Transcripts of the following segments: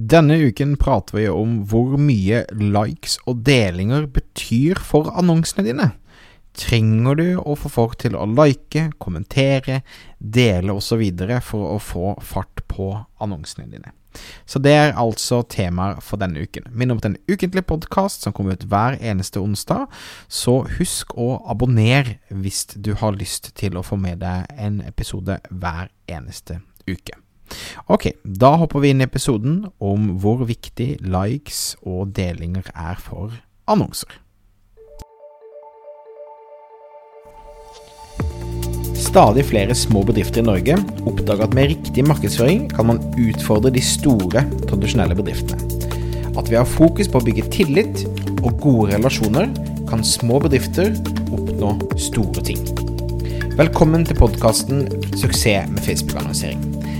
Denne uken prater vi om hvor mye likes og delinger betyr for annonsene dine. Trenger du å få folk til å like, kommentere, dele osv. for å få fart på annonsene dine? Så det er altså temaer for denne uken. Minn om en ukentlig podkast som kommer ut hver eneste onsdag, så husk å abonnere hvis du har lyst til å få med deg en episode hver eneste uke. Ok, da hopper vi inn i episoden om hvor viktig likes og delinger er for annonser. Stadig flere små bedrifter i Norge oppdager at med riktig markedsføring kan man utfordre de store, tradisjonelle bedriftene. At vi har fokus på å bygge tillit og gode relasjoner, kan små bedrifter oppnå store ting. Velkommen til podkasten 'Suksess med Facebook-annonsering'.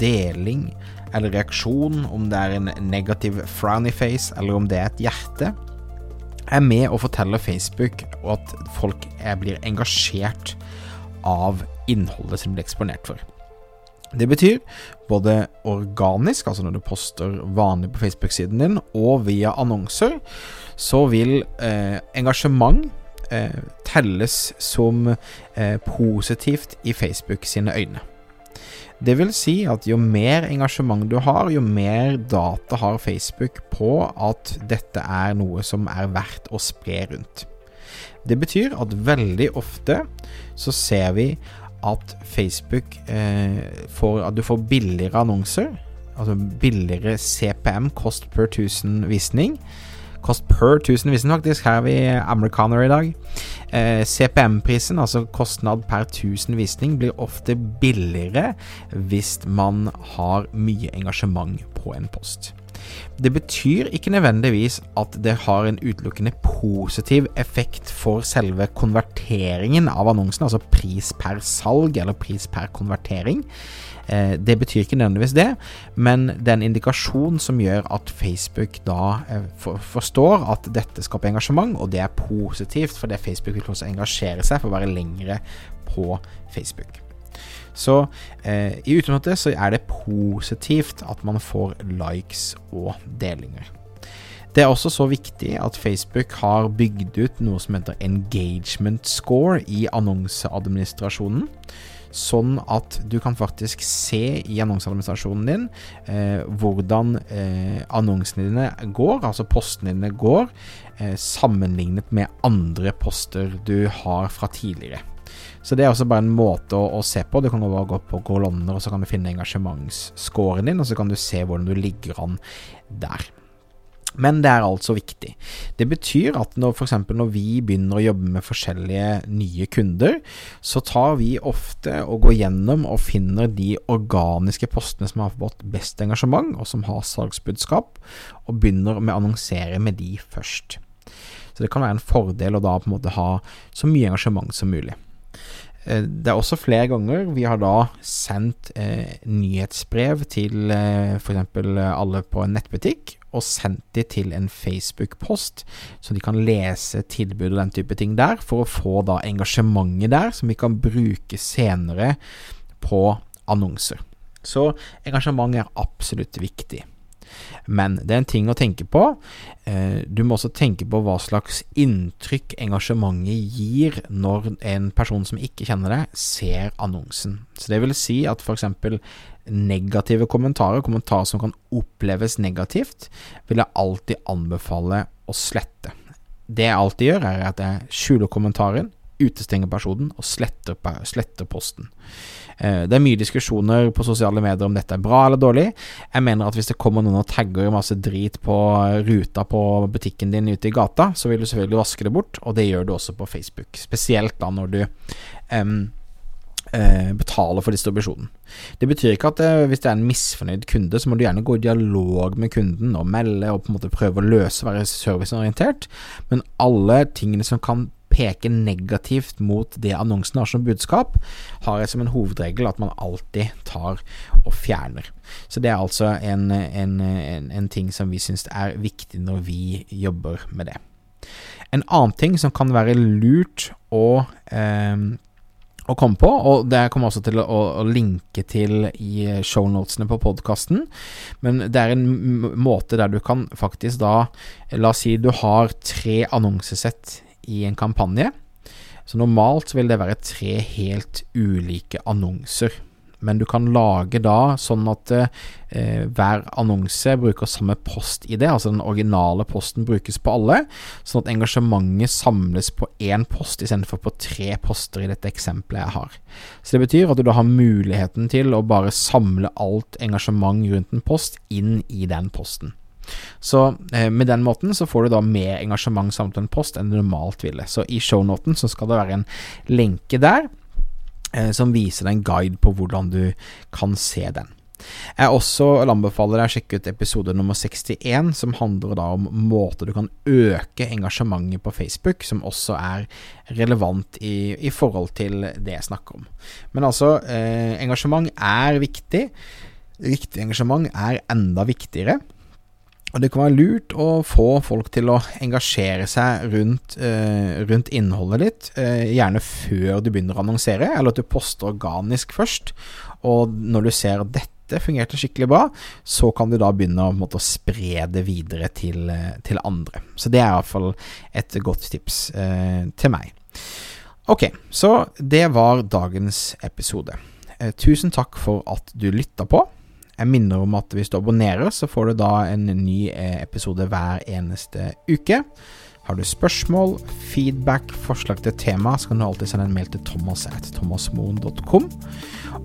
deling eller reaksjon, om det er en negativ frowny face eller om det er et hjerte, er med å fortelle Facebook at folk blir engasjert av innholdet som blir eksponert for. Det betyr både organisk, altså når du poster vanlig på Facebook-siden din, og via annonser, så vil eh, engasjement eh, telles som eh, positivt i Facebook sine øyne. Det vil si at jo mer engasjement du har, jo mer data har Facebook på at dette er noe som er verdt å spre rundt. Det betyr at veldig ofte så ser vi at Facebook eh, får At du får billigere annonser. Altså billigere CPM, cost per 1000 visning. Kost per 1000 visning, faktisk. Her er vi amerikanere i dag. Eh, CPM-prisen, altså kostnad per 1000 visning, blir ofte billigere hvis man har mye engasjement på en post. Det betyr ikke nødvendigvis at det har en utelukkende positiv effekt for selve konverteringen av annonsen, altså pris per salg eller pris per konvertering. Eh, det betyr ikke nødvendigvis det, men det er en indikasjon som gjør at Facebook da eh, forstår at dette skaper engasjement, og det er positivt, for det Facebook vil også engasjere seg for å være lengre på Facebook. Så eh, i utgangspunktet så er det positivt at man får likes og delinger. Det er også så viktig at Facebook har bygd ut noe som heter engagement score i annonseadministrasjonen sånn at du kan faktisk se i annonseadministrasjonen din eh, hvordan eh, annonsene dine går, altså postene dine går, eh, sammenlignet med andre poster du har fra tidligere. Så det er også bare en måte å, å se på. Du kan bare gå på kolonner, og så kan du finne engasjementsscoren din, og så kan du se hvordan du ligger an der. Men det er altså viktig. Det betyr at når f.eks. når vi begynner å jobbe med forskjellige nye kunder, så tar vi ofte og går gjennom og finner de organiske postene som har fått best engasjement, og som har salgsbudskap, og begynner med å annonsere med de først. Så det kan være en fordel å da på en måte ha så mye engasjement som mulig. Eh, det er også flere ganger vi har da sendt eh, nyhetsbrev til eh, f.eks. alle på en nettbutikk, og sendt de til en Facebook-post, så de kan lese tilbud og den type ting der, for å få da engasjementet der, som vi kan bruke senere på annonser. Så engasjement er absolutt viktig. Men det er en ting å tenke på. Eh, du må også tenke på hva slags inntrykk engasjementet gir når en person som ikke kjenner deg, ser annonsen. Så det vil si at f.eks. negative kommentarer, kommentarer som kan oppleves negativt, vil jeg alltid anbefale å slette. Det jeg alltid gjør, er at jeg skjuler kommentaren, utestenger personen og sletter, sletter posten. Eh, det er mye diskusjoner på sosiale medier om dette er bra eller dårlig. Jeg mener at hvis det kommer noen og tagger masse drit på ruta på butikken din ute i gata, så vil du selvfølgelig vaske det bort, og det gjør du også på Facebook. Spesielt da når du um, eh, betaler for distribusjonen. Det betyr ikke at det, hvis det er en misfornøyd kunde, så må du gjerne gå i dialog med kunden og melde og på en måte prøve å løse, være serviceorientert, men alle tingene som kan peke negativt mot det annonsen har som budskap, har jeg som en hovedregel at man alltid tar og fjerner. Så det er altså en, en, en, en ting som vi syns er viktig når vi jobber med det. En annen ting som kan være lurt å eh, å komme på, og det kommer jeg også til å, å linke til i shownotene på podkasten. Men det er en måte der du kan faktisk da La oss si du har tre annonsesett i en kampanje. Så normalt vil det være tre helt ulike annonser. Men du kan lage da sånn at eh, hver annonse bruker samme post-ID, altså den originale posten brukes på alle, sånn at engasjementet samles på én post istedenfor på tre poster i dette eksempelet jeg har. Så det betyr at du da har muligheten til å bare samle alt engasjement rundt en post inn i den posten. Så eh, med den måten så får du da mer engasjement samt en post enn du normalt ville. Så i shownoten så skal det være en lenke der eh, som viser deg en guide på hvordan du kan se den. Jeg også anbefaler deg å sjekke ut episode nummer 61, som handler da om måter du kan øke engasjementet på Facebook, som også er relevant i, i forhold til det jeg snakker om. Men altså, eh, engasjement er viktig. Riktig engasjement er enda viktigere. Og det kan være lurt å få folk til å engasjere seg rundt, eh, rundt innholdet ditt, eh, gjerne før du begynner å annonsere, eller at du poster organisk først. Og når du ser at dette fungerte skikkelig bra, så kan du da begynne å, måte, å spre det videre til, eh, til, andre. Så det er iallfall et godt tips eh, til meg. Ok, så det var dagens episode. Eh, tusen takk for at du lytta på. Jeg minner om at hvis du abonnerer, så får du da en ny eh, episode hver eneste uke. Har du spørsmål, feedback, forslag til tema, så kan du alltid sende en mail til thomas at thomasmoen.com.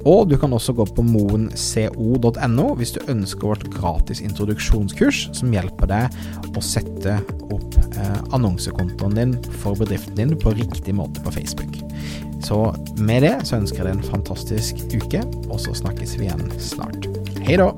Og du kan også gå på moenco.no hvis du ønsker vårt gratis introduksjonskurs som hjelper deg å sette opp eh, annonsekontoen din for bedriften din på riktig måte på Facebook. Så med det så ønsker jeg deg en fantastisk uke, og så snakkes vi igjen snart. Hej då!